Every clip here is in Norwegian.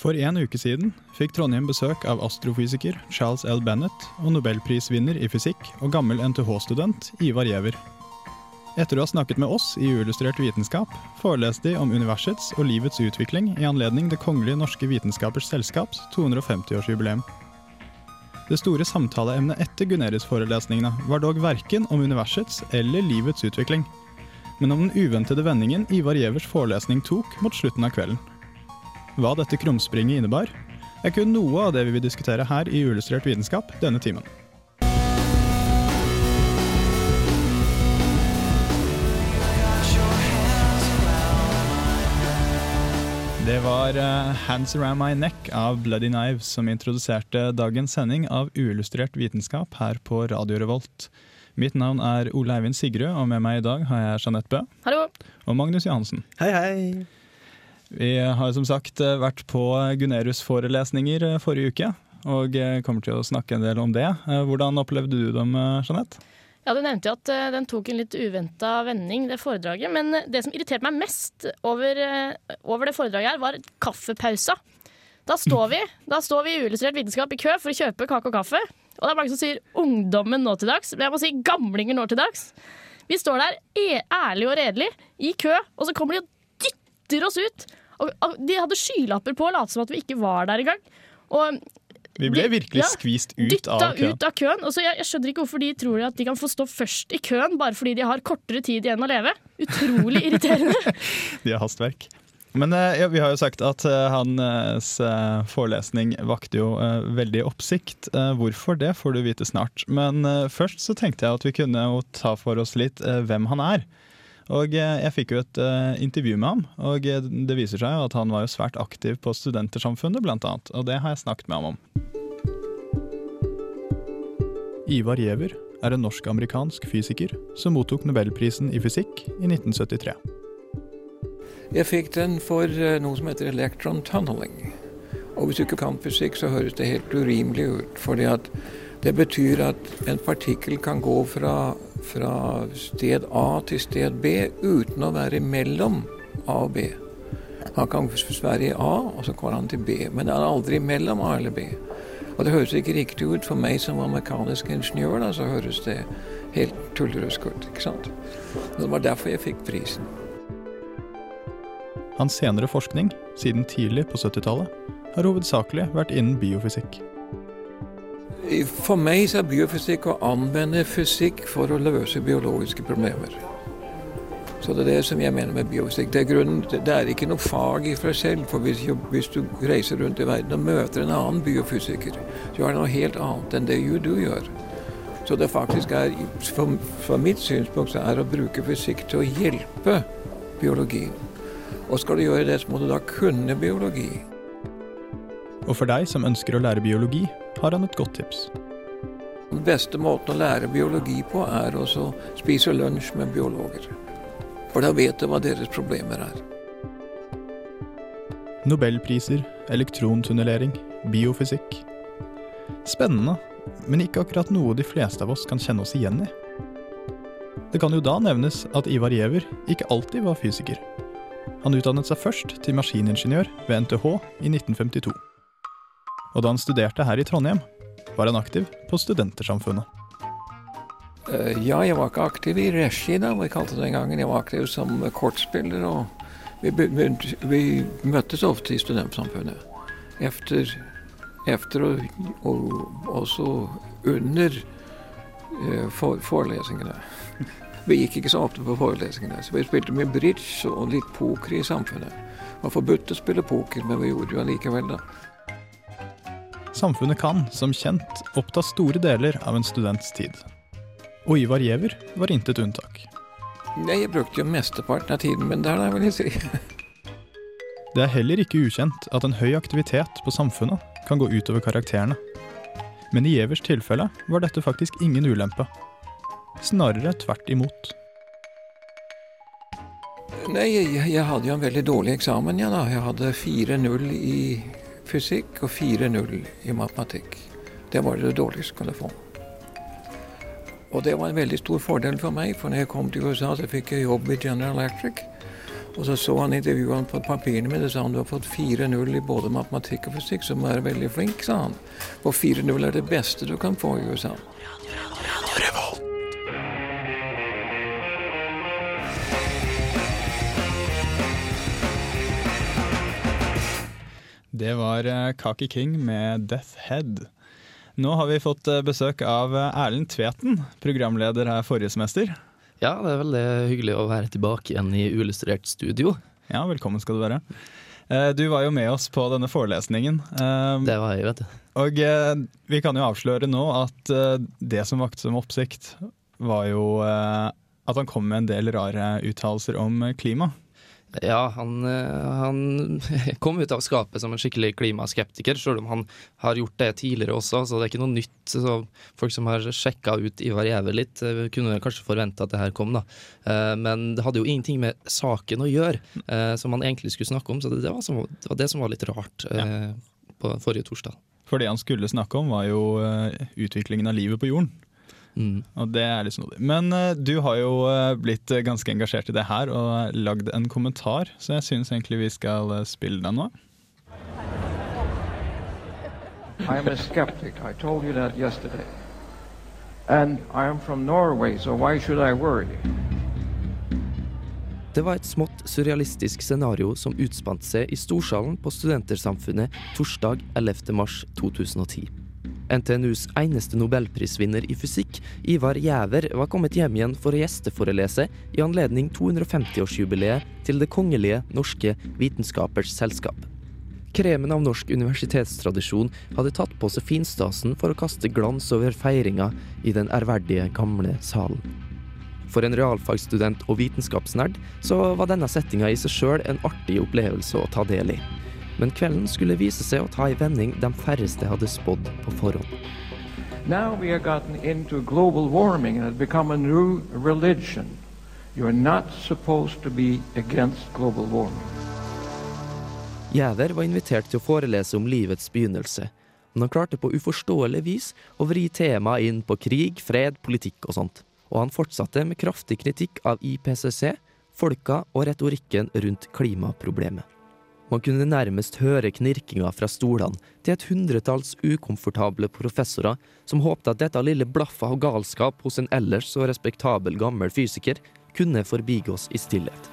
For en uke siden fikk Trondheim besøk av astrofysiker Charles L. Bennett og nobelprisvinner i fysikk og gammel NTH-student Ivar Giæver. Etter å ha snakket med oss i Uillustrert vitenskap, foreleste de om universets og livets utvikling i anledning Det kongelige norske vitenskapers selskaps 250-årsjubileum. Det store samtaleemnet etter Gunerius-forelesningene var dog verken om universets eller livets utvikling, men om den uventede vendingen Ivar Giævers forelesning tok mot slutten av kvelden. Hva dette krumspringet innebar, er kun noe av det vi vil diskutere her i Uillustrert vitenskap denne timen. Det var eh, 'Hands Around My Neck' av Bloody Knives som introduserte dagens sending av Uillustrert vitenskap her på Radio Revolt. Mitt navn er Ole Eivind Sigrud, og med meg i dag har jeg Jeanette Bø Hallo. og Magnus Johansen. Hei, hei. Vi har som sagt eh, vært på Gunerius-forelesninger eh, forrige uke, og eh, kommer til å snakke en del om det. Hvordan opplevde du dem, Jeanette? Ja, Du nevnte jo at den tok en litt uventa vending, det foredraget. Men det som irriterte meg mest over, over det foredraget, her, var kaffepausa. Da står vi Da står vi i Uillustrert vitenskap i kø for å kjøpe kake og kaffe. Og det er mange som sier 'ungdommen nå til dags', men jeg må si 'gamlinger nå til dags'. Vi står der e ærlig og redelig i kø, og så kommer de og dytter oss ut. Og, de hadde skylapper på og lot som at vi ikke var der engang. Og Vi ble virkelig skvist ut av køen. ut av køen. Og så jeg, jeg skjønner ikke hvorfor de tror at de kan få stå først i køen bare fordi de har kortere tid igjen å leve. Utrolig irriterende. De har hastverk. Men eh, ja, vi har jo sagt at eh, hans eh, forelesning vakte jo veldig oppsikt. Hvorfor det får du vite snart. Men først så tenkte jeg at vi kunne ta for oss litt hvem han er. Og eh, jeg fikk jo et eh, intervju med ham, og eh, det viser seg jo at han var jo svært aktiv på Studentersamfunnet blant annet, og det har jeg snakket med ham om. Ivar Giæver er en norsk-amerikansk fysiker som mottok nobelprisen i fysikk i 1973. Jeg fikk den for noe som heter electron tunneling. Og hvis du ikke kan fysikk, så høres det helt urimelig ut. fordi at det betyr at en partikkel kan gå fra, fra sted A til sted B uten å være mellom A og B. Han kan være i A, og så går han til B. Men han er aldri mellom A eller B. Og det høres ikke riktig ut for meg som var mekanisk ingeniør. Da, så høres det helt tullerusk ut. ikke sant? Det var derfor jeg fikk prisen. Hans senere forskning, siden tidlig på 70-tallet, har hovedsakelig vært innen biofysikk. For meg så er biofysikk å anvende fysikk for å løse biologiske problemer. Så det er det som jeg mener med biofysikk. Det er, grunnen, det er ikke noe fag i seg selv. For hvis, hvis du reiser rundt i verden og møter en annen biofysiker, så er det noe helt annet enn det du gjør. Så det faktisk er, for, mitt synspunkt, så er å bruke fysikk til å hjelpe biologien. Og skal du gjøre det, så må du da kunne biologi. Og for deg som ønsker å lære biologi, har han et godt tips. Den beste måten å lære biologi på er å spise lunsj med biologer. For da vet du hva deres problemer er. Nobelpriser, elektrontunnelering, biofysikk. Spennende, men ikke akkurat noe de fleste av oss kan kjenne oss igjen i. Det kan jo da nevnes at Ivar Giæver ikke alltid var fysiker. Han utdannet seg først til maskiningeniør ved NTH i 1952. Og da han studerte her i Trondheim, var han aktiv på Studentersamfunnet. Eh, Ja, jeg var ikke aktiv i regi, da, vi kalte det den gangen. Jeg var aktiv som kortspiller, og vi, vi møttes ofte i studentsamfunnet. Efter, efter og, og også under eh, for, forelesningene. Vi gikk ikke så ofte på forelesningene, så vi spilte mye bridge og litt poker i samfunnet. Det var forbudt å spille poker, men vi gjorde det jo allikevel, da. Samfunnet kan, som kjent, oppta store deler av en students tid. Og Ivar Giæver var intet unntak. Nei, Jeg brukte jo mesteparten av tiden min der, vil jeg si. Det er heller ikke ukjent at en høy aktivitet på samfunnet kan gå utover karakterene. Men i Gjevers tilfelle var dette faktisk ingen ulempe. Snarere tvert imot. Nei, jeg, jeg hadde jo en veldig dårlig eksamen, ja da. Jeg hadde 4-0 i fysikk og 4-0 i matematikk. Det var det dårligste jeg kunne få. Og det var en veldig stor fordel for meg, for når jeg kom til USA, så fikk jeg jobb i General Electric. Og så så han intervjuene på papirene mine og sa han du har fått 4-0 i både matematikk og fysikk, så du er veldig flink, sa han. Og 4-0 er det beste du kan få i USA. Det var eh, Kaki King med Death Head. Nå har vi fått eh, besøk av eh, Erlend Tveten, programleder her forrige semester. Ja, det er veldig hyggelig å være tilbake igjen i Uillustrert studio. Ja, velkommen skal du være. Du var jo med oss på denne forelesningen. Det var jeg, vet du. Og vi kan jo avsløre nå at det som vakte som oppsikt, var jo at han kom med en del rare uttalelser om klima. Ja, han, eh, han kom ut av skapet som en skikkelig klimaskeptiker, selv om han har gjort det tidligere også, så det er ikke noe nytt. Så folk som har sjekka ut Ivar Gjæver litt, eh, kunne kanskje forvente at det her kom, da. Eh, Men det hadde jo ingenting med saken å gjøre, som han egentlig skulle snakke om, så det var, det, var det som var litt rart på forrige torsdag. For det han skulle snakke om, var jo utviklingen av livet på jorden. Mm. Og det er litt snodig. Men uh, du har jo uh, blitt eh, ganske engasjert i det her og lagd en kommentar, så jeg syns egentlig vi skal spille den nå. I am a skeptic. I told you that yesterday. And I am from Norway, so why should I worry? Det var et smått surrealistisk scenario som utspant seg i Storsalen på Studentersamfunnet torsdag 11. mars 2010. NTNUs eneste nobelprisvinner i fysikk, Ivar Gjæver, var kommet hjem igjen for å gjesteforelese i anledning 250-årsjubileet til Det kongelige norske vitenskapers selskap. Kremen av norsk universitetstradisjon hadde tatt på seg finstasen for å kaste glans over feiringa i den ærverdige, gamle salen. For en realfagsstudent og vitenskapsnerd så var denne settinga i seg sjøl en artig opplevelse å ta del i. Men kvelden skulle vise seg å ta en vending de færreste hadde spådd på forhånd. Now we have gotten into global warming and it has become a new religion. You are not supposed to be against global warming. Gjæver var invitert til å forelese om livets begynnelse, men han klarte på uforståelig vis å vri temaet inn på krig, fred, politikk og sånt. Og han fortsatte med kraftig kritikk av IPCC, folka og retorikken rundt klimaproblemet. Man kunne nærmest høre knirkinga fra stolene til et hundretalls ukomfortable professorer som håpte at dette lille blaffet av galskap hos en ellers så respektabel gammel fysiker kunne forbigås i stillhet.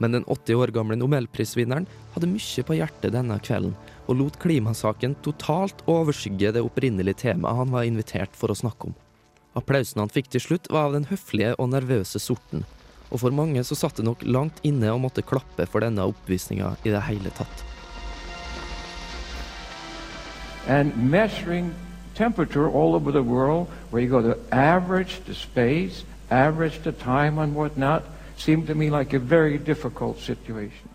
Men den 80 år gamle nobelprisvinneren hadde mye på hjertet denne kvelden, og lot klimasaken totalt overskygge det opprinnelige temaet han var invitert for å snakke om. Applausen han fikk til slutt, var av den høflige og nervøse sorten, og for mange så satt det nok langt inne å måtte klappe for denne oppvisninga i det hele tatt. And measuring temperature all over the world, where you go to average the space, average the time and whatnot, seemed to me like a very difficult situation.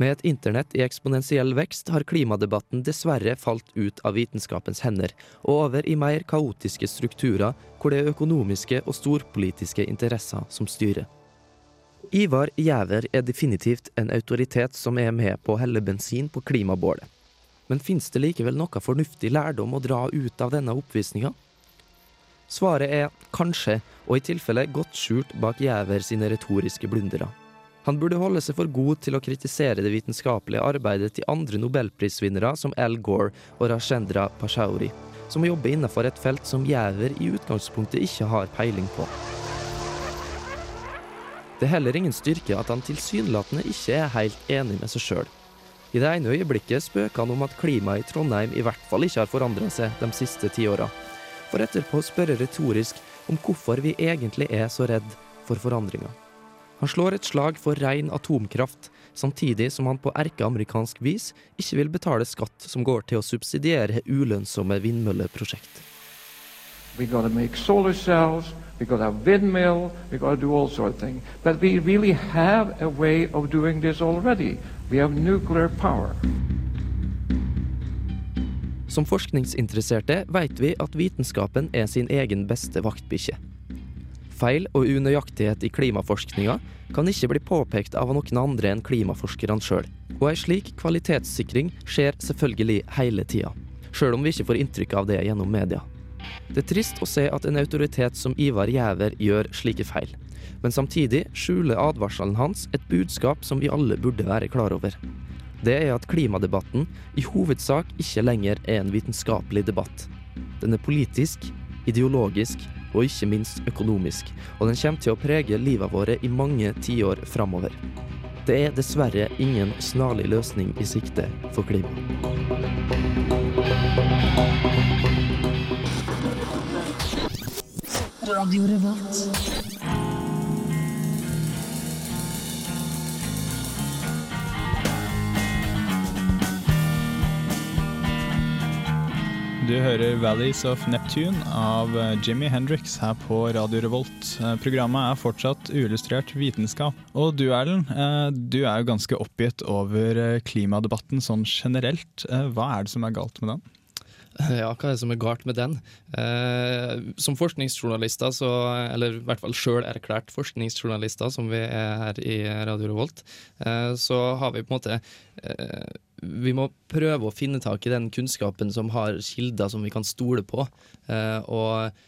Med et internett i eksponentiell vekst har klimadebatten dessverre falt ut av vitenskapens hender og over i mer kaotiske strukturer hvor det er økonomiske og storpolitiske interesser som styrer. Ivar Gjæver er definitivt en autoritet som er med på å helle bensin på klimabålet. Men fins det likevel noe fornuftig lærdom å dra ut av denne oppvisninga? Svaret er kanskje, og i tilfelle godt skjult bak Gjæver sine retoriske blundere. Han burde holde seg for god til å kritisere det vitenskapelige arbeidet til andre nobelprisvinnere som Al Gore og Rajendra Pashauri, som jobber innenfor et felt som Gjæver i utgangspunktet ikke har peiling på. Det er heller ingen styrke at han tilsynelatende ikke er helt enig med seg sjøl. I det ene øyeblikket spøker han om at klimaet i Trondheim i hvert fall ikke har forandra seg de siste tiåra, for etterpå å spørre retorisk om hvorfor vi egentlig er så redd for forandringer. Han slår et slag for ren atomkraft, samtidig som han på erkeamerikansk vis ikke vil betale skatt som går til å subsidiere ulønnsomme vindmølleprosjekt. We got to make solar cells. We got to have windmill. We got to do all sorts of things. But we really have a way of doing this already. We have nuclear power. Som forskningsinteresserte vet vi at vitenskapen er sin egen beste vaktbikkje. Feil og unøyaktighet i klimaforskninga kan ikke bli påpekt av noen andre enn klimaforskerne sjøl. Og ei slik kvalitetssikring skjer selvfølgelig hele tida, sjøl om vi ikke får inntrykk av det gjennom media. Det er trist å se at en autoritet som Ivar Gjæver gjør slike feil, men samtidig skjuler advarselen hans et budskap som vi alle burde være klar over. Det er at klimadebatten i hovedsak ikke lenger er en vitenskapelig debatt. Den er politisk, ideologisk og ikke minst økonomisk, og den kommer til å prege livet våre i mange tiår framover. Det er dessverre ingen snarlig løsning i sikte for klima. Du hører 'Valleys of Neptune' av eh, Jimmy Hendrix her på Radio Revolt. Eh, Programmet er fortsatt uillustrert vitenskap. Og du Erlend, eh, du er jo ganske oppgitt over klimadebatten sånn generelt. Hva er det som er galt med den? Ja, hva er det som er galt med den? Eh, som forskningsjournalister, så, eller i hvert fall sjøl erklært forskningsjournalister, som vi er her i Radio Revolt, eh, så har vi på en måte eh, Vi må prøve å finne tak i den kunnskapen som har kilder som vi kan stole på. Eh, og eh,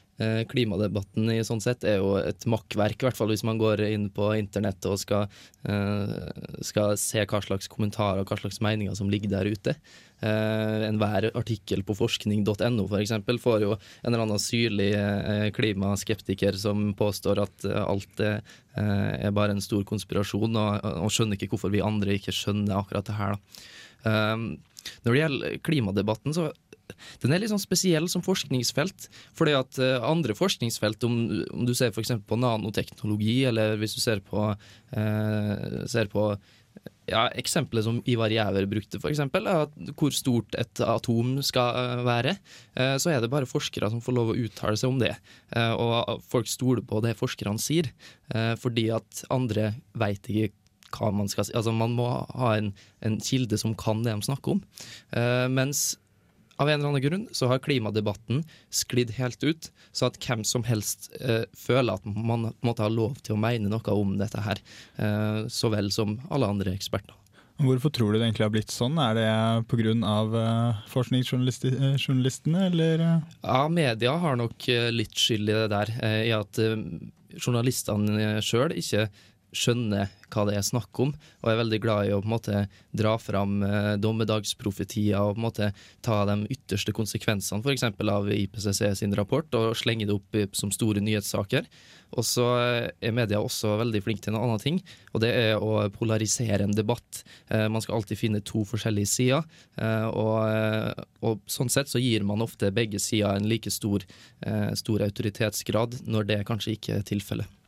Klimadebatten i sånn sett er jo et makkverk, i hvert fall hvis man går inn på internett og skal, eh, skal se hva slags kommentarer og hva slags meninger som ligger der ute. Eh, Enhver artikkel på forskning.no for eksempel, får jo en eller annen syrlig eh, klimaskeptiker som påstår at eh, alt er, eh, bare en stor konspirasjon, og, skjønner ikke hvorfor vi andre ikke skjønner akkurat det her. Når det gjelder klimadebatten, så den er litt sånn spesiell som forskningsfelt. fordi at eh, andre forskningsfelt, om, om du ser f.eks. på nanoteknologi, eller hvis du ser på, eh, ser på ja, Eksempelet som Ivar Jæver brukte, for eksempel, hvor stort et atom skal eh, være. Eh, så er det bare forskere som får lov å uttale seg om det. Og folk stoler på det forskerne sier, fordi at andre veit ikke hva man skal si. Altså, man må ha en, en kilde som kan det de snakker om. Mens av en eller annen grunn så har klimadebatten sklidd helt ut, så at hvem som helst eh, føler at man måtte ha lov til å mene noe om dette her, eh, så vel som alle andre eksperter. Hvorfor tror du det egentlig har blitt sånn? Er det pga. Uh, forskningsjournalistene, eller? eh? Ja, media har nok eh, litt skyld i det der, eh, i at eh, journalistene sjøl ikke skjønner hva det er snakk om, og er veldig glad i å på en måte dra fram eh, dommedagsprofetier og på en måte ta de ytterste konsekvensene f.eks. av IPCC sin rapport og slenge det opp som store nyhetssaker. Og så eh, er media også veldig flink til en annen ting, og det er å polarisere en debatt. Eh, man skal alltid finne to forskjellige sider, eh, og, eh, og sånn sett så gir man ofte begge sider en like stor, eh, stor autoritetsgrad, når det kanskje ikke er tilfellet.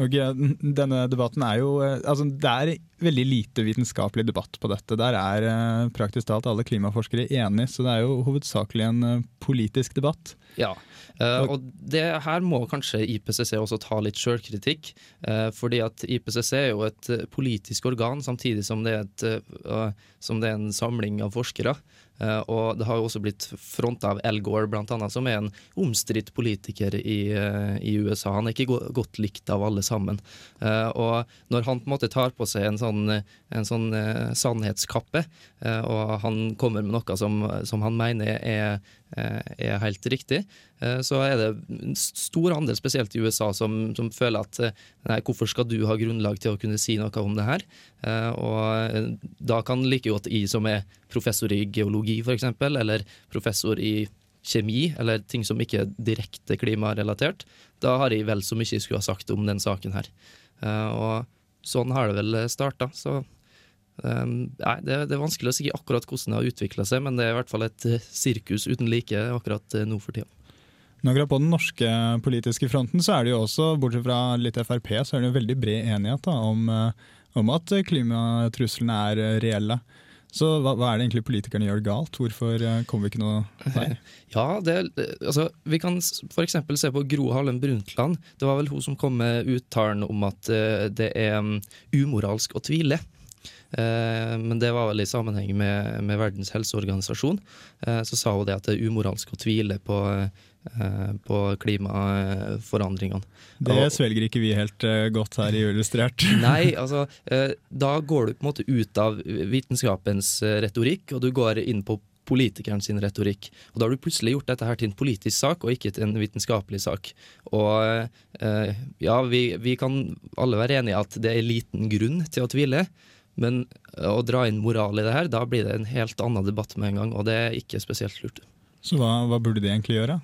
Og denne debatten er jo eh, Altså, det er veldig lite vitenskapelig debatt på dette. Der er eh, praktisk talt alle klimaforskere enige, så det er jo hovedsakelig en eh, politisk debatt. Ja, og det her må kanskje IPCC også ta litt sjølkritikk. Fordi at IPCC er jo et politisk organ, samtidig som det er, et, som det er en samling av forskere. Eh, og det har jo også blitt fronta av Al Gore, blant annet, som er en omstridt politiker i, eh, i USA. Han er ikke go godt likt av alle sammen. Eh, og når han på en måte tar på seg en sånn, en sånn sannhetskappe, og han kommer med noe som, som han mener er, er helt riktig, eh, så er det en stor andel, spesielt i USA, som, som føler at eh, nei, hvorfor skal du ha grunnlag til å kunne si noe om det her? Eh, og eh, da kan like godt jeg som er professor i geologi f.eks., eller professor i kjemi, eller ting som ikke er direkte klimarelatert, da har jeg vel så mye jeg skulle ha sagt om den saken her. Eh, og sånn har det vel starta. Så um, nei, det, det er vanskelig å si akkurat hvordan det har utvikla seg, men det er i hvert fall et eh, sirkus uten like akkurat eh, nå for tida. Akkurat på den norske politiske fronten så er det jo også, bortsett fra litt Frp, så er det jo veldig bred enighet da, om, eh, om at klimatruslene er reelle. Så hva, hva er det egentlig politikerne gjør galt? Hvorfor kommer vi ikke noe vei? Ja, det, altså, Vi kan f.eks. se på Gro Harlem Brundtland. Det var vel hun som kom med uttalen om at det er um, umoralsk å tvile. Uh, men det var vel i sammenheng med, med Verdens helseorganisasjon. Uh, så sa hun det at det er umoralsk å tvile på, på klimaforandringene. Det svelger ikke vi helt godt her i Illustrert. Nei, altså da går du på en måte ut av vitenskapens retorikk, og du går inn på politikeren sin retorikk. Og Da har du plutselig gjort dette her til en politisk sak, og ikke til en vitenskapelig sak. Og eh, ja, vi, vi, kan alle være enige at det er liten grunn til å tvile, men å dra inn moral i det her, da blir det en helt annen debatt med en gang, og det er ikke spesielt lurt. Så hva, hva burde de egentlig gjøre?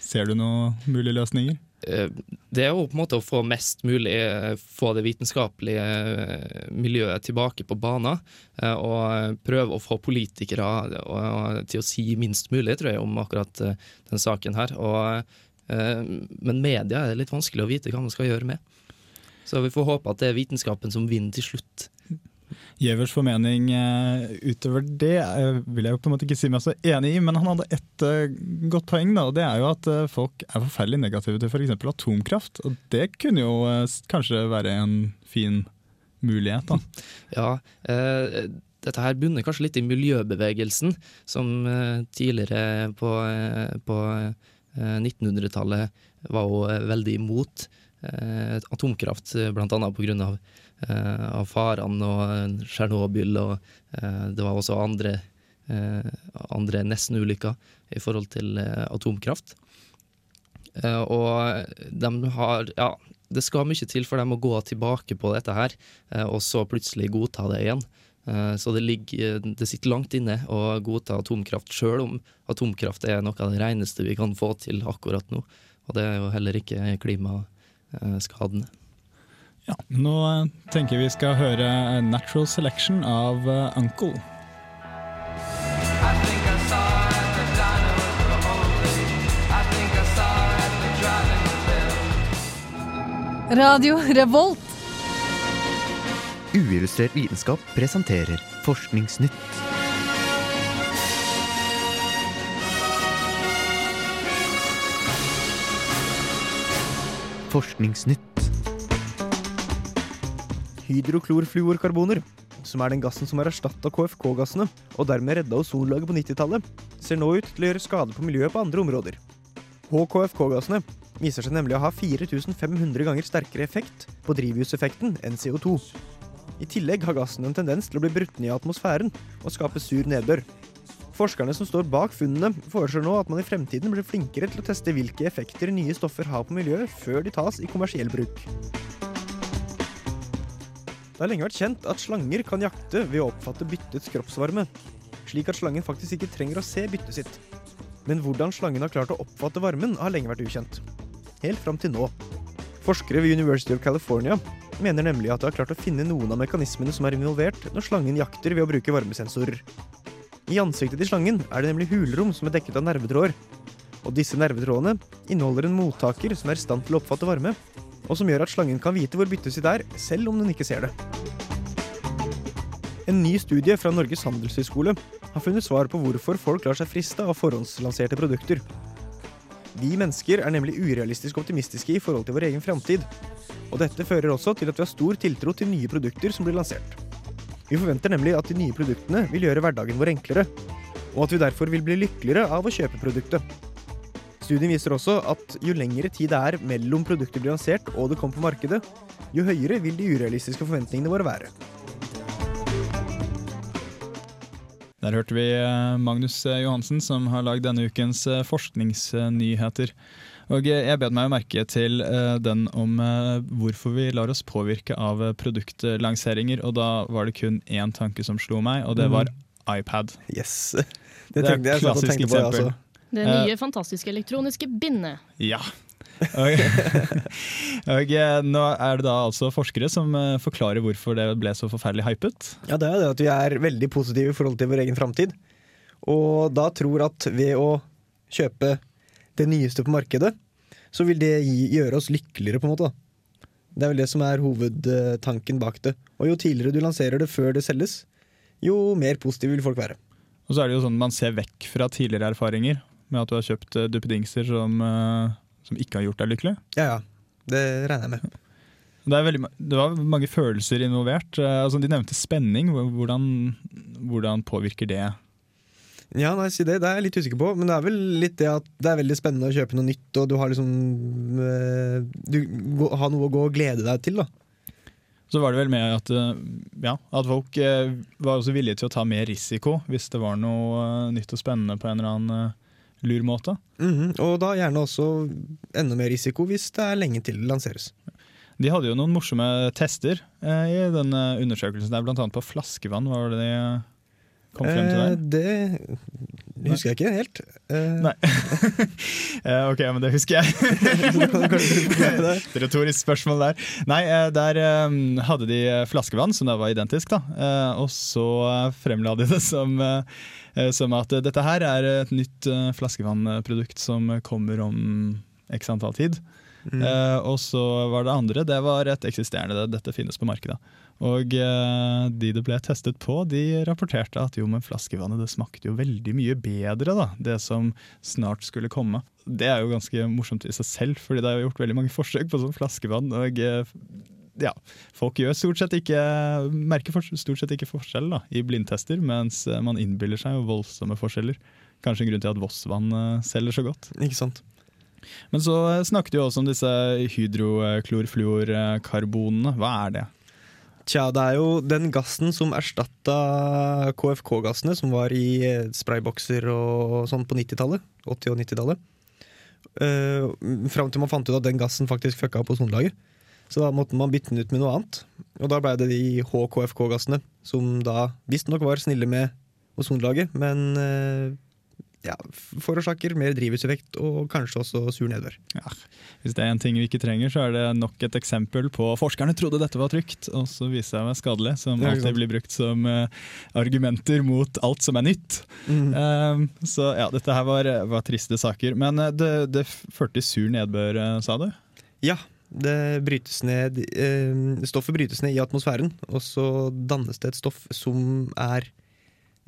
Ser du noen mulige løsninger? Det er jo på en måte å få mest mulig få det vitenskapelige miljøet tilbake på banen. Og prøve å få politikere til å si minst mulig, tror jeg, om akkurat den saken her. Og, men media er det litt vanskelig å vite hva man skal gjøre med. Så vi får håpe at det er vitenskapen som vinner til slutt. Gjevers formening uh, utover det uh, vil jeg jo på en måte ikke si meg så enig i, men han hadde ett uh, godt poeng. da, og Det er jo at folk er forferdelig negative til f.eks. atomkraft. og Det kunne jo kanskje være en fin mulighet. da. Ja, dette her bunner kanskje litt i miljøbevegelsen, som tidligere på, på 1900-tallet var jo veldig imot atomkraft, bl.a. pga. Eh, av farene og Tsjernobyl, og eh, det var også andre, eh, andre nestenulykker i forhold til atomkraft. og de har Ja, det skal mye til for dem å gå tilbake på dette her, og så plutselig godta det igjen. Så det, ligger, det sitter langt inne å godta atomkraft, sjøl om atomkraft er noe av det reneste vi kan få til akkurat nå. Og det er jo heller ikke klimaskadende. Ja, nå eh, tenker vi skal høre 'Natural Selection' av eh, Uncle. Radio Revolt. Uillustrert vitenskap presenterer Forskningsnytt. Forskningsnytt hydroklorfluorkarboner, som er den gassen som har erstatta KFK-gassene, og dermed redda ozonlaget på 90-tallet, ser nå ut til å gjøre skade på miljøet på andre områder. HKFK-gassene viser seg nemlig å ha 4500 ganger sterkere effekt på drivhuseffekten enn CO2. I tillegg har gassen en tendens til å bli brutt ned i atmosfæren og skape sur nedbør. Forskerne som står bak funnene, foreslår nå at man i fremtiden blir flinkere til å teste hvilke effekter nye stoffer har på miljøet, før de tas i kommersiell bruk. Det har lenge vært kjent at slanger kan jakte ved å oppfatte byttets kroppsvarme, slik at slangen faktisk ikke trenger å se byttet sitt. Men hvordan slangen har klart å oppfatte varmen, har lenge vært ukjent. Helt fram til nå. Forskere ved University of California mener nemlig at de har klart å finne noen av mekanismene som er involvert når slangen jakter ved å bruke varmesensorer. I ansiktet til slangen er det nemlig hulrom som er dekket av nervetråder. Og disse nervetrådene inneholder en mottaker som er i stand til å oppfatte varme, og som gjør at slangen kan vite hvor byttet sitt er, selv om den ikke ser det. En ny studie fra Norges handelshøyskole har funnet svar på hvorfor folk lar seg friste av forhåndslanserte produkter. Vi mennesker er nemlig urealistisk optimistiske i forhold til vår egen framtid. Og dette fører også til at vi har stor tiltro til nye produkter som blir lansert. Vi forventer nemlig at de nye produktene vil gjøre hverdagen vår enklere, og at vi derfor vil bli lykkeligere av å kjøpe produktet. Studien viser også at jo lengre tid det er mellom produkter blir lansert og det kommer på markedet, jo høyere vil de urealistiske forventningene våre være. Der hørte vi eh, Magnus eh, Johansen, som har lagd denne ukens eh, forskningsnyheter. Og jeg bed meg merke til den om hvorfor vi lar oss påvirke av produktlanseringer. Og da var det kun én tanke som slo meg, og det mhm. var iPad. Yes, Det, det er et klassisk eksempel. Altså. Det nye uh, fantastiske elektroniske bindet. Ja. Og, og, eh, nå er det da altså forskere som uh, forklarer hvorfor det ble så forferdelig hypet. Ja, det er det at vi er veldig positive i forhold til vår egen framtid. Og da tror at ved å kjøpe det nyeste på markedet, så vil det gi, gjøre oss lykkeligere, på en måte. Det er vel det som er hovedtanken bak det. Og jo tidligere du lanserer det før det selges, jo mer positive vil folk være. Og så er det jo sånn man ser vekk fra tidligere erfaringer med at du har kjøpt uh, duppedingser som, uh, som ikke har gjort deg lykkelig. Ja, ja. Det regner jeg med. Det, er veldig, det var mange følelser involvert. Uh, Altså, de nevnte spenning. Hvordan, hvordan påvirker det? Ja, nei, si det. Det er jeg litt usikker på. Men det er vel litt det at det er veldig spennende å kjøpe noe nytt, og du har liksom eh, Du har noe å gå og glede deg til, da. Så var det vel med at, eh, ja, at folk eh, var også villige til å ta mer risiko hvis det var noe eh, nytt og spennende på en eller annen eh, lur måte. Mhm, Og da gjerne også enda mer risiko hvis det er lenge til det lanseres. De hadde jo noen morsomme tester eh, i den undersøkelsen, der, annet på flaskevann. Var det de eh, kom frem til der? Eh, det husker jeg ikke helt. Eh, Nei. Eh, ok, men det husker jeg. Et Retorisk spørsmål der. Nei, der hadde de flaskevann, som da var identisk, da. Og så fremla de det som, som at dette her er et nytt flaskevannprodukt som kommer om x antall tid. Mm. Uh, og så var det andre, det var et eksisterende, dette finnes på markedet. Og eh, de det ble testet på, de rapporterte at jo, men flaskevannet det smakte jo veldig mye bedre, da, det som snart skulle komme. Det er jo ganske morsomt i seg selv, fordi det er jo gjort veldig mange forsøk på sånn flaskevann. og eh, ja, Folk gjør stort sett ikke, merker for, stort sett ikke forskjell da, i blindtester, mens eh, man innbiller seg jo voldsomme forskjeller. Kanskje en grunn til at Voss-vann selger så godt. Ikke sant? Men så snakket vi også om disse hydroklorfluorkarbonene. Hva er det? Tja, det er jo den gassen som erstatta KFK-gassene, som var i eh, spraybokser og sånn på 90-tallet. 80- og 90-tallet. Uh, Fram til man fant ut at den gassen faktisk fucka opp ozonlaget. Så da måtte man bytte den ut med noe annet. Og da blei det de HKFK-gassene, som da visstnok var snille med ozonlaget, men eh, ja, forårsaker mer drivhuseffekt og kanskje også sur nedbør. Ja, hvis det er en ting vi ikke trenger, så er det nok et eksempel på forskerne trodde dette var trygt, og så viser det seg skadelig, som alltid blir brukt som uh, argumenter mot alt som er nytt. Mm. Eh, så ja, dette her var, var triste saker. Men uh, det, det førte til sur nedbør, uh, sa du? Ja, det brytes ned eh, Stoffet brytes ned i atmosfæren, og så dannes det et stoff som er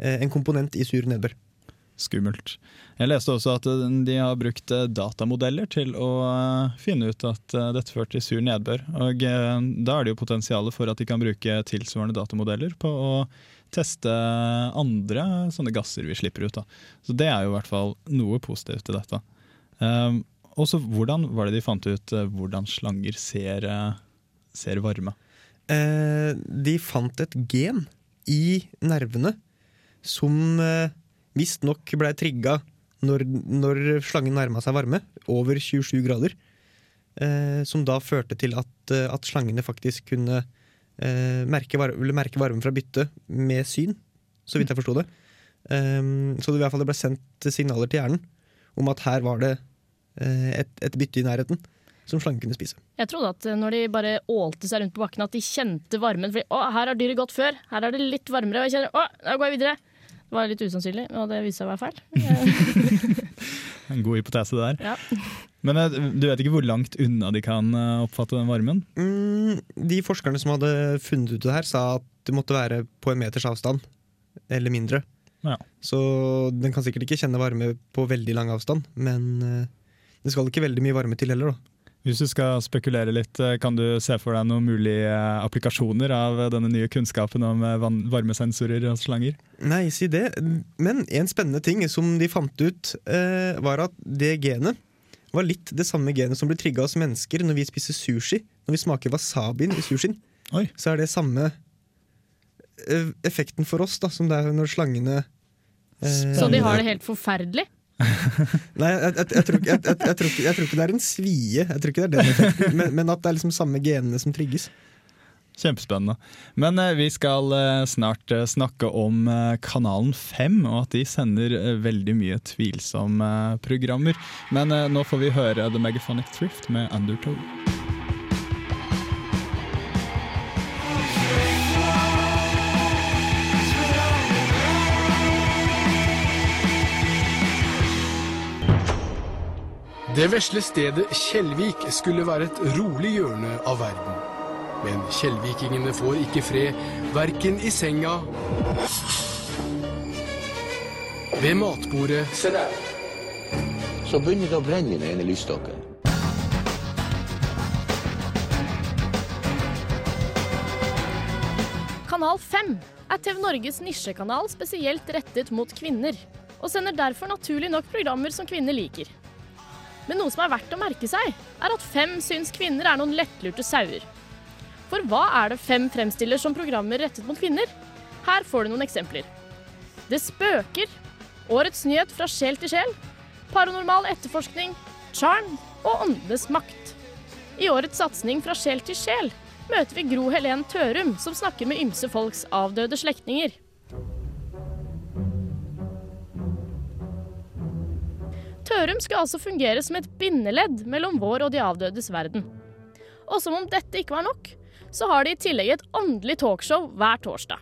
en komponent i sur nedbør. Skummelt. Jeg leste også at eh, de har brukt eh, datamodeller til å eh, finne ut at dette førte til sur nedbør. Og da er det jo potensialet for at de kan bruke tilsvarende datamodeller på å teste andre sånne gasser vi slipper ut. Da. Så det er jo i hvert fall noe positivt til dette. Um, og så hvordan var det de fant ut hvordan slanger ser, ser varme? De fant et gen i nervene som visstnok ble trigga når, når slangen nærma seg varme, over 27 grader. Eh, som da førte til at, eh, at slangene faktisk kunne eh, merke, var merke varmen fra byttet med syn, så vidt jeg forsto det. Eh, så det i hvert fall ble sendt signaler til hjernen om at her var det eh, et, et bytte i nærheten som slangen kunne spise. Jeg trodde at eh, når de bare ålte seg rundt på bakken, at de kjente varmen. Fordi å, her har dyret gått før, her er det litt varmere. Og jeg kjenner å, da går jeg videre. Det var litt usannsynlig, og det viste seg å være feil. En god hypotese det der. Ja. Men eh, du vet ikke hvor langt unna de kan eh, oppfatte den varmen? Mm, de forskerne som hadde funnet ut det her, sa at det måtte være på en meters avstand. Eller mindre. Ja. Så den kan sikkert ikke kjenne varme på veldig lang avstand, men eh, det skal ikke veldig mye varme til heller, da. Hvis du skal spekulere litt, eh, kan du se for deg noen mulige eh, applikasjoner av eh, denne nye kunnskapen om varmesensorer og slanger? Nei, si det. Men en spennende ting som de fant ut, eh, var at det genet var litt det samme genet som blir trigga hos mennesker når vi spiser sushi. Når vi smaker wasabien i sushien, så er det samme effekten for oss da, som det er når slangene eh, Så de har det helt forferdelig. Nei, jeg, tror, ikke- det er en svie, jeg tror ikke det er den men, men at det er liksom samme genene som trigges. Kjempespennende. Men eh, vi skal eh, snart eh, snakke om eh, Kanalen 5, og at de sender eh, veldig mye tvilsomme eh, programmer. Men nå får vi høre The Megaphonic Thrift med Undertow. Det vesle stedet Kjellvik skulle være et rolig hjørne av verden. Men kjellvikingene får ikke fred, verken i senga Ved matbordet Se der. Så begynner det å brenne i den ene lysstokken. Kanal 5 er TV Norges nisjekanal spesielt rettet mot kvinner, og sender derfor naturlig nok programmer som kvinner liker. Men noe som er verdt å merke seg, er at Fem syns kvinner er noen lettlurte sauer. For hva er det Fem fremstiller som programmer rettet mot kvinner? Her får du noen eksempler. Det spøker, Årets nyhet fra sjel til sjel, Paranormal etterforskning, Charm og Åndenes makt. I årets satsing Fra sjel til sjel møter vi Gro Helen Tørum, som snakker med ymse folks avdøde slektninger. Tørum skal altså fungere som et bindeledd mellom vår og de avdødes verden. Og som om dette ikke var nok, så har de i tillegg et åndelig talkshow hver torsdag.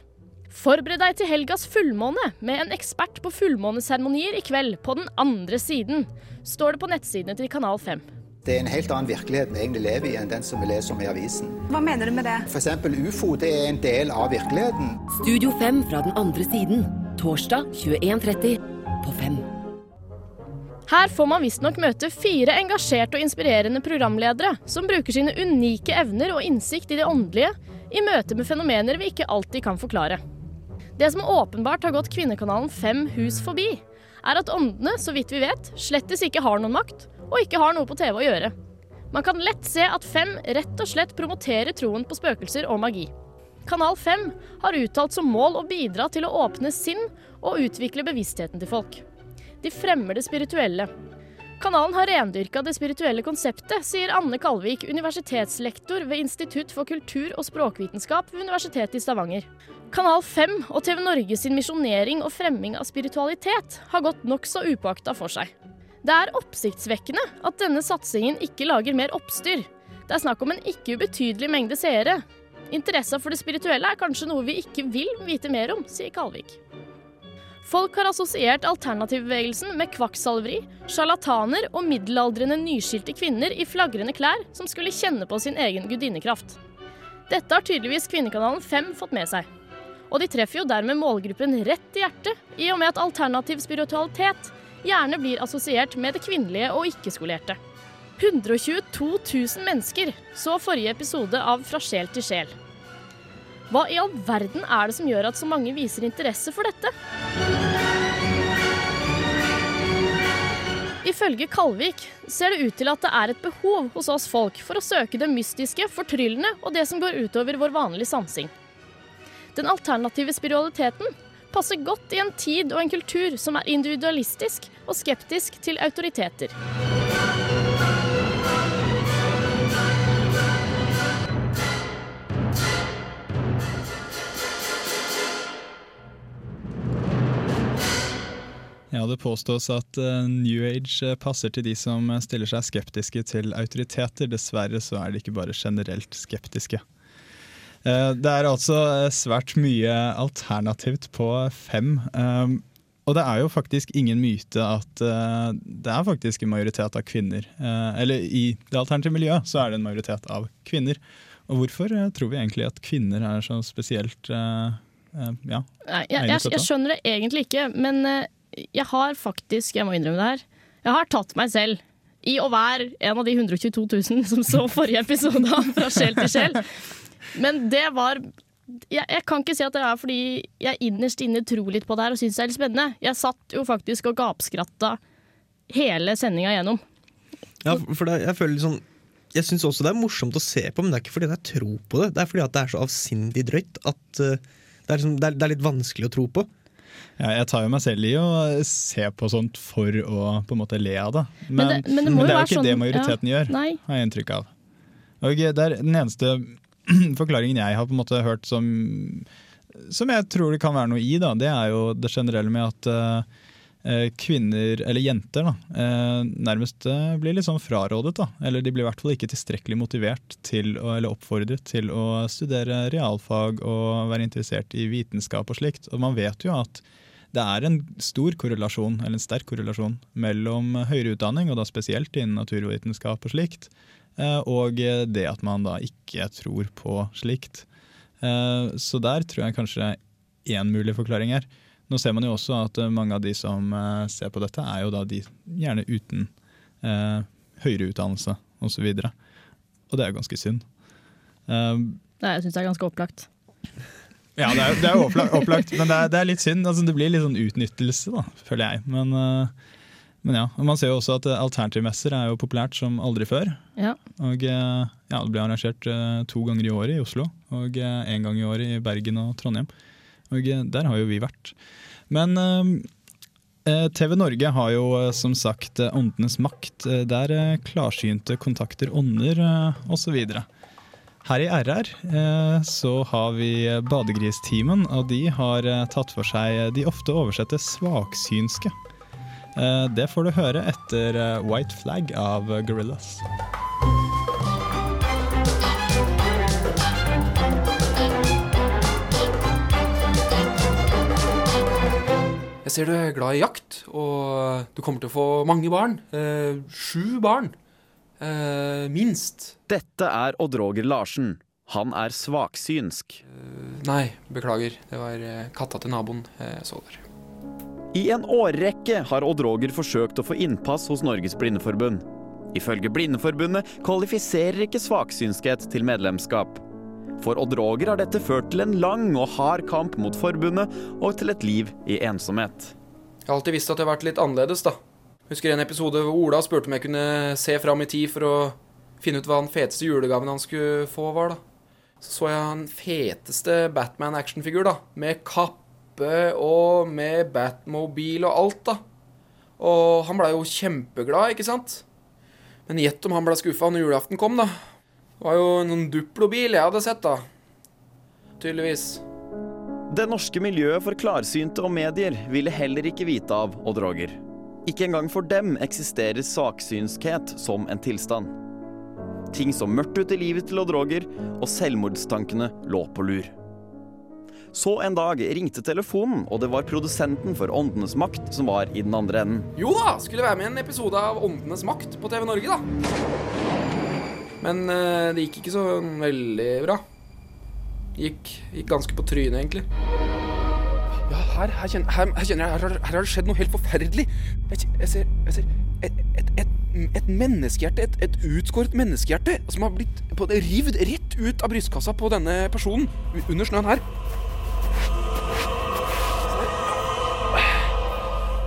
Forbered deg til helgas fullmåne med en ekspert på fullmåneseremonier i kveld på den andre siden, står det på nettsidene til Kanal 5. Det er en helt annen virkelighet vi egentlig lever i enn den som vi leser om i avisen. Hva mener du med det? For eksempel ufo det er en del av virkeligheten. Studio 5 fra den andre siden. Torsdag 21.30 på 5. Her får man visstnok møte fire engasjerte og inspirerende programledere som bruker sine unike evner og innsikt i det åndelige i møte med fenomener vi ikke alltid kan forklare. Det som åpenbart har gått Kvinnekanalen fem hus forbi, er at åndene, så vidt vi vet, slettes ikke har noen makt, og ikke har noe på TV å gjøre. Man kan lett se at Fem rett og slett promoterer troen på spøkelser og magi. Kanal 5 har uttalt som mål å bidra til å åpne sinn og utvikle bevisstheten til folk. De fremmer det spirituelle. Kanalen har rendyrka det spirituelle konseptet, sier Anne Kalvik, universitetslektor ved Institutt for kultur- og språkvitenskap ved Universitetet i Stavanger. Kanal 5 og TV Norge sin misjonering og fremming av spiritualitet har gått nokså upåakta for seg. Det er oppsiktsvekkende at denne satsingen ikke lager mer oppstyr. Det er snakk om en ikke ubetydelig mengde seere. Interessa for det spirituelle er kanskje noe vi ikke vil vite mer om, sier Kalvik. Folk har assosiert alternativbevegelsen med kvakksalveri, sjarlataner og middelaldrende nyskilte kvinner i flagrende klær som skulle kjenne på sin egen gudinnekraft. Dette har tydeligvis Kvinnekanalen 5 fått med seg. Og de treffer jo dermed målgruppen rett i hjertet, i og med at alternativ spiritualitet gjerne blir assosiert med det kvinnelige og ikke-skolerte. 122 000 mennesker så forrige episode av Fra sjel til sjel. Hva i all verden er det som gjør at så mange viser interesse for dette? Ifølge Kalvik ser det ut til at det er et behov hos oss folk for å søke det mystiske, fortryllende og det som går utover vår vanlige sansing. Den alternative spiritualiteten passer godt i en tid og en kultur som er individualistisk og skeptisk til autoriteter. Ja, Det påstås at uh, New Age uh, passer til de som uh, stiller seg skeptiske til autoriteter. Dessverre så er de ikke bare generelt skeptiske. det er altså svært mye alternativt på fem. Um, og det er jo faktisk ingen myte at det er faktisk en majoritet av kvinner. eller i det alternative miljøet så er det en majoritet av kvinner. Og hvorfor tror vi egentlig at kvinner er så spesielt ja, Nei, jeg, jeg, jeg, skjønner det egentlig ikke, men jeg har faktisk, jeg må innrømme det her, jeg har tatt meg selv i å være en av de 122 000 som så forrige episode Fra sjel til sjel. Men det var jeg, jeg, kan ikke si at det er fordi jeg innerst inne tror litt på det her og syns det er litt spennende. Jeg satt jo faktisk og gapskratta hele sendinga gjennom. Ja, for det, jeg føler liksom Jeg syns også det er morsomt å se på, men det er ikke fordi jeg tror på det. Det er fordi det er så avsindig drøyt at uh, det, er liksom, det, er, det, er litt vanskelig å tro på. Ja, jeg tar jo meg selv i å se på sånt for å på en måte le av det. Men, men, det, men det, men det er jo ikke sånn, det majoriteten ja, gjør, har jeg inntrykk av. Og det er den eneste forklaringen jeg har på en måte hørt som, som jeg tror det kan være noe i, da, det er jo det generelle med at uh, kvinner, eller jenter, da, uh, nærmest uh, blir litt sånn frarådet. Da. Eller de blir i hvert fall ikke tilstrekkelig motivert til, eller oppfordret til å studere realfag og være interessert i vitenskap og slikt. Og man vet jo at det er en stor korrelasjon, eller en sterk korrelasjon mellom høyere utdanning, og da spesielt innen naturvitenskap og slikt, eh, og det at man da ikke tror på slikt. Eh, Så der tror jeg kanskje én mulig forklaring er. Nå ser man jo også at eh, mange av de som eh, ser på dette, er jo da de gjerne uten eh, høyere utdannelse osv. Og, og det er jo ganske synd. Nei, jeg syns det er ganske opplagt. ja, det er, det er opplagt, opplagt men det er, det er litt synd. Altså, det blir litt sånn utnyttelse, da, føler jeg. Men, uh, men ja, og Man ser jo også at alternativmesser er jo populært som aldri før. Ja. Og ja, Det blir arrangert uh, to ganger i året i Oslo, og én gang i året i Bergen og Trondheim. Og eh, Der har jo vi vært. Men eh, eh, TV Norge har jo som sagt Åndenes makt, der klarsynte kontakter ånder osv. Her i RR så har vi Badegristimen, og de har tatt for seg de ofte oversette svaksynske. Det får du høre etter White Flag av eh, Jeg ser du er glad i jakt, og du kommer til å få mange barn. Eh, sju barn. Eh, minst. Dette er Odd Roger Larsen. Han er svaksynsk. Nei, beklager. Det var eh, katta til naboen jeg så der. I en årrekke har Odd Roger forsøkt å få innpass hos Norges Blindeforbund. Ifølge Blindeforbundet kvalifiserer ikke svaksynskhet til medlemskap. For Odd Roger har dette ført til en lang og hard kamp mot forbundet og til et liv i ensomhet. Jeg har alltid visst at jeg har vært litt annerledes, da. Husker en episode hvor Ola spurte om jeg kunne se fram i tid for å finne ut hva den feteste julegaven han skulle få, var, da. Så så jeg han feteste Batman-actionfigur, da. Med kappe og med Batmobil og alt, da. Og han blei jo kjempeglad, ikke sant? Men gjett om han ble skuffa når julaften kom, da. Det var jo noen Duplo-bil jeg hadde sett, da. Tydeligvis. Det norske miljøet for klarsynte og medier ville heller ikke vite av Odd Roger. Ikke engang for dem eksisterer saksynskhet som en tilstand. Ting så mørkt ut i livet til Odd Roger, og selvmordstankene lå på lur. Så en dag ringte telefonen, og det var produsenten for Åndenes makt som var i den andre enden. Jo da, skulle være med i en episode av Åndenes makt på TV Norge, da. Men eh, det gikk ikke så veldig bra. Gikk, gikk ganske på trynet, egentlig. Ja, her, her, kjenner, her, her kjenner jeg her, har- her har det skjedd noe helt forferdelig. Jeg, jeg ser, jeg ser et, et, et, et menneskehjerte, et, et utskåret menneskehjerte, som har blitt på, rivd rett ut av brystkassa på denne personen under snøen her.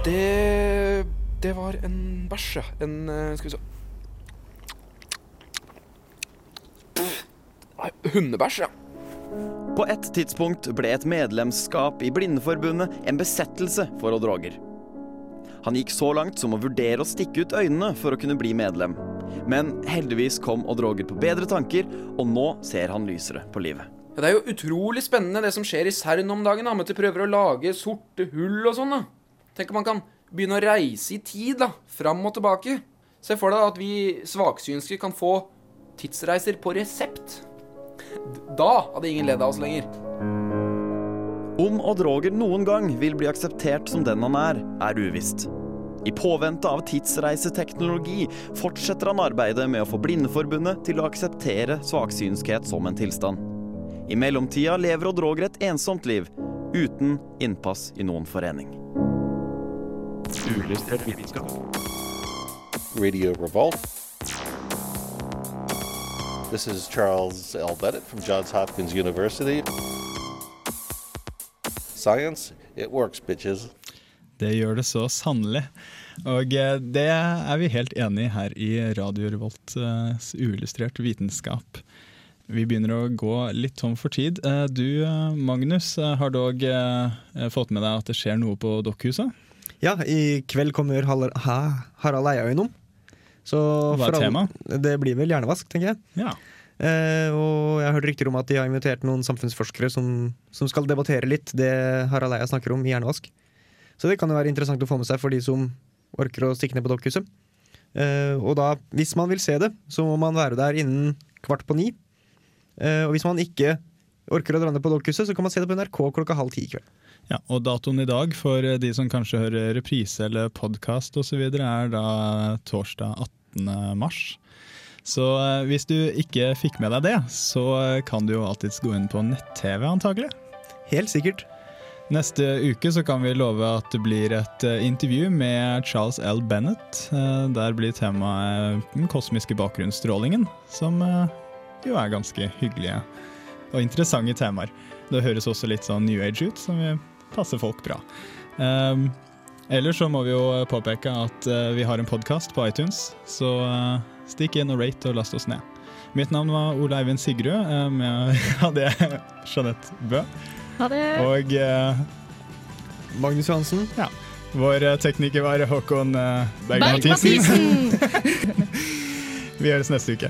Det Det var en bæsj, ja. En eh, Skal vi se Nei, Hundebæsj, ja. På et tidspunkt ble et medlemskap i Blindeforbundet en besettelse for Odd Roger. Han gikk så langt som å vurdere å stikke ut øynene for å kunne bli medlem. Men heldigvis kom Odd Roger på bedre tanker, og nå ser han lysere på livet. Ja, Det er jo utrolig spennende det som skjer i CERN om dagen. da, med at de prøver å lage sorte hull og sånn. da. Tenk om man kan begynne å reise i tid, da. Fram og tilbake. Se for deg at vi svaksynske kan få tidsreiser på resept. Da hadde ingen ledd av oss lenger. Om Odd Roger noen gang vil bli akseptert som den han er, er uvisst. I påvente av tidsreiseteknologi fortsetter han arbeidet med å få Blindeforbundet til å akseptere svaksynskhet som en tilstand. I mellomtida lever Odd Roger et ensomt liv, uten innpass i noen forening. Ulystret vitenskap. Radio Revolt. This is Charles L. Bennett from Johns Hopkins University. Science, it works, bitches. Det gjør det så sannelig. Og eh, det er vi helt enig i her i Radio Revolts uillustrert vitenskap. Vi begynner å gå litt tom for tid. Eh, Du eh, Magnus, eh, har dog eh, fått med deg at det skjer noe på Dokkhuset? Ja, i kveld kommer? Harald Eia innom. Så Hva er temaet? Det blir vel hjernevask, tenker jeg. Ja. Eh, og jeg har hørt rykter om at de har invitert noen samfunnsforskere som, som skal debattere litt det Harald Eia snakker om i hjernevask. Så det kan jo være interessant å få med seg for de som orker å stikke ned på Dokkhuset. Eh, og da, hvis man vil se det, så må man være der innen kvart på ni. Eh, og hvis man ikke orker å dra ned på Dokkhuset, så kan man se det på NRK klokka halv ti i kveld. Ja, og datoen i dag for de som kanskje hører reprise eller podkast osv., er da torsdag 18. mars. Så eh, hvis du ikke fikk med deg det, så eh, kan du jo alltids gå inn på nett-TV, antagelig. Helt sikkert. Neste uke så kan vi love at det blir et eh, intervju med Charles L. Bennett. Eh, Der blir temaet den kosmiske bakgrunnsstrålingen, som eh, jo er ganske hyggelige og interessante temaer. Det høres også litt sånn New Age ut, som vil passe folk bra. Um, ellers så må vi jo påpeke at eh, vi har en podkast på iTunes, så eh, stikk inn og rate og last oss ned. Mitt navn var Ole Eivind Sigrud. eh, Med hadde jeg Jeanette Bø. Ha det. Og eh, Magnus Johansen. Ja. Vår tekniker var Håkon eh, Berg Berg-Mathisen. Mathisen! Vi høres neste uke.